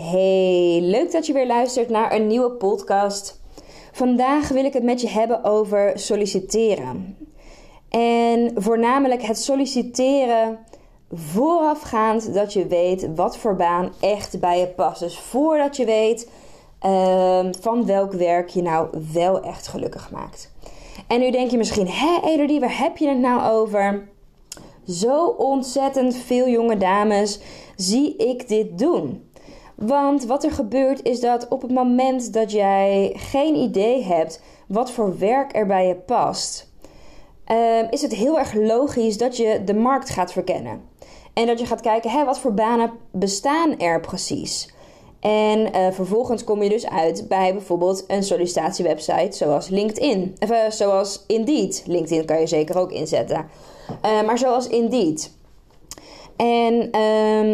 Hey, leuk dat je weer luistert naar een nieuwe podcast. Vandaag wil ik het met je hebben over solliciteren. En voornamelijk het solliciteren voorafgaand dat je weet wat voor baan echt bij je past. Dus voordat je weet uh, van welk werk je nou wel echt gelukkig maakt. En nu denk je misschien, hé Elodie, waar heb je het nou over? Zo ontzettend veel jonge dames zie ik dit doen. Want wat er gebeurt is dat op het moment dat jij geen idee hebt wat voor werk er bij je past, uh, is het heel erg logisch dat je de markt gaat verkennen. En dat je gaat kijken, hé, wat voor banen bestaan er precies? En uh, vervolgens kom je dus uit bij bijvoorbeeld een sollicitatiewebsite zoals LinkedIn. Of uh, zoals Indeed. LinkedIn kan je zeker ook inzetten. Uh, maar zoals Indeed. En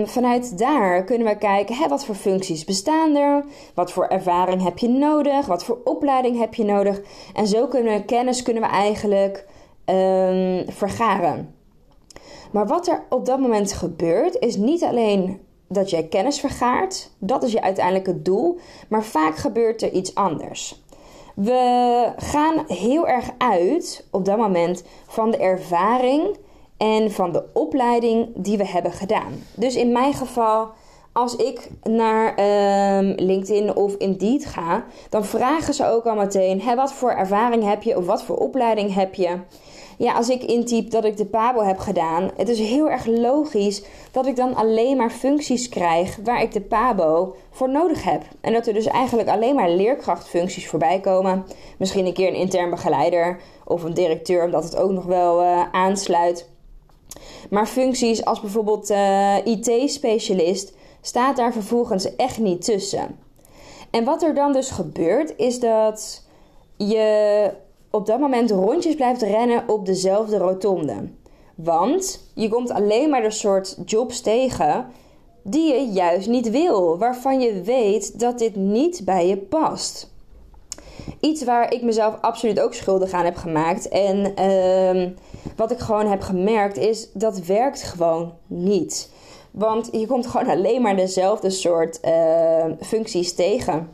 vanuit daar kunnen we kijken, hè, wat voor functies bestaan er? Wat voor ervaring heb je nodig? Wat voor opleiding heb je nodig? En zo kunnen we kennis kunnen we eigenlijk um, vergaren. Maar wat er op dat moment gebeurt, is niet alleen dat jij kennis vergaart. Dat is je uiteindelijke doel. Maar vaak gebeurt er iets anders. We gaan heel erg uit op dat moment van de ervaring en van de opleiding die we hebben gedaan. Dus in mijn geval, als ik naar um, LinkedIn of Indeed ga, dan vragen ze ook al meteen: hé, wat voor ervaring heb je of wat voor opleiding heb je? Ja, als ik intyp dat ik de PABO heb gedaan, het is heel erg logisch dat ik dan alleen maar functies krijg waar ik de PABO voor nodig heb. En dat er dus eigenlijk alleen maar leerkrachtfuncties voorbij komen. Misschien een keer een intern begeleider of een directeur, omdat het ook nog wel uh, aansluit. Maar functies als bijvoorbeeld uh, IT-specialist staat daar vervolgens echt niet tussen. En wat er dan dus gebeurt, is dat je op dat moment rondjes blijft rennen op dezelfde rotonde. Want je komt alleen maar de soort jobs tegen die je juist niet wil, waarvan je weet dat dit niet bij je past. Iets waar ik mezelf absoluut ook schuldig aan heb gemaakt. En uh, wat ik gewoon heb gemerkt is dat werkt gewoon niet. Want je komt gewoon alleen maar dezelfde soort uh, functies tegen.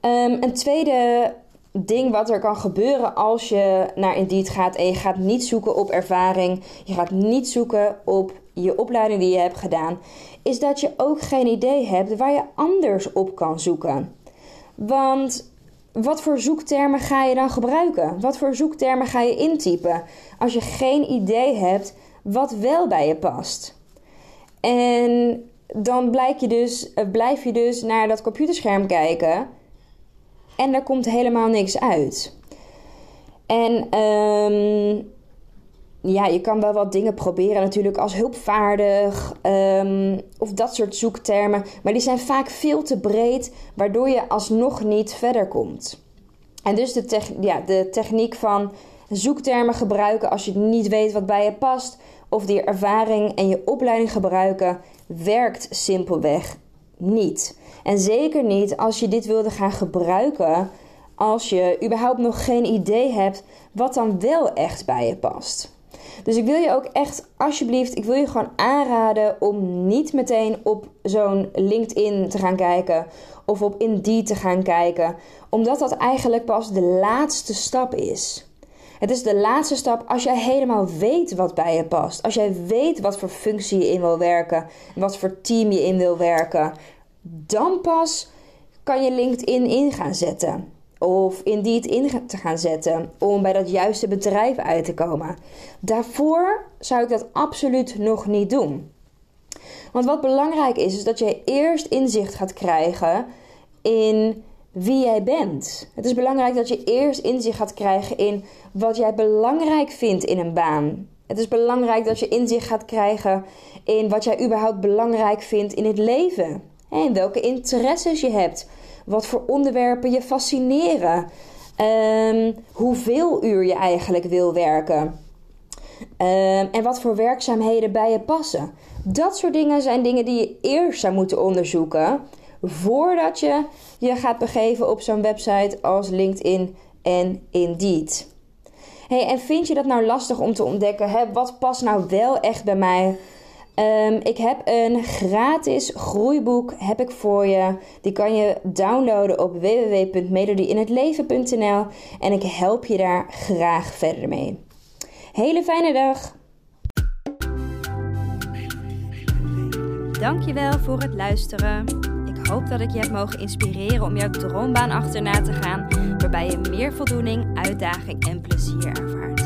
Um, een tweede ding wat er kan gebeuren als je naar Indeed gaat en je gaat niet zoeken op ervaring, je gaat niet zoeken op je opleiding die je hebt gedaan, is dat je ook geen idee hebt waar je anders op kan zoeken. Want wat voor zoektermen ga je dan gebruiken? Wat voor zoektermen ga je intypen als je geen idee hebt wat wel bij je past? En dan blijf je dus, blijf je dus naar dat computerscherm kijken en er komt helemaal niks uit. En um, ja, je kan wel wat dingen proberen natuurlijk als hulpvaardig um, of dat soort zoektermen. Maar die zijn vaak veel te breed, waardoor je alsnog niet verder komt. En dus de, ja, de techniek van zoektermen gebruiken als je niet weet wat bij je past, of die ervaring en je opleiding gebruiken, werkt simpelweg niet. En zeker niet als je dit wilde gaan gebruiken als je überhaupt nog geen idee hebt wat dan wel echt bij je past. Dus ik wil je ook echt, alsjeblieft, ik wil je gewoon aanraden om niet meteen op zo'n LinkedIn te gaan kijken of op Indeed te gaan kijken, omdat dat eigenlijk pas de laatste stap is. Het is de laatste stap als jij helemaal weet wat bij je past. Als jij weet wat voor functie je in wil werken, wat voor team je in wil werken, dan pas kan je LinkedIn in gaan zetten. Of Indeed in te gaan zetten om bij dat juiste bedrijf uit te komen. Daarvoor zou ik dat absoluut nog niet doen. Want wat belangrijk is, is dat je eerst inzicht gaat krijgen in wie jij bent. Het is belangrijk dat je eerst inzicht gaat krijgen in wat jij belangrijk vindt in een baan. Het is belangrijk dat je inzicht gaat krijgen in wat jij überhaupt belangrijk vindt in het leven. En welke interesses je hebt. Wat voor onderwerpen je fascineren. Um, hoeveel uur je eigenlijk wil werken. Um, en wat voor werkzaamheden bij je passen. Dat soort dingen zijn dingen die je eerst zou moeten onderzoeken. Voordat je je gaat begeven op zo'n website als LinkedIn en Indeed. Hey, en vind je dat nou lastig om te ontdekken? Hè? Wat past nou wel echt bij mij? Um, ik heb een gratis groeiboek heb ik voor je. Die kan je downloaden op www.melodieinhetleven.nl en ik help je daar graag verder mee. Hele fijne dag! Dankjewel voor het luisteren. Ik hoop dat ik je heb mogen inspireren om jouw droombaan achterna te gaan, waarbij je meer voldoening, uitdaging en plezier ervaart.